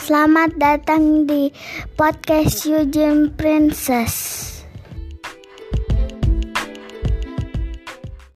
Selamat datang di podcast Eugene Princess.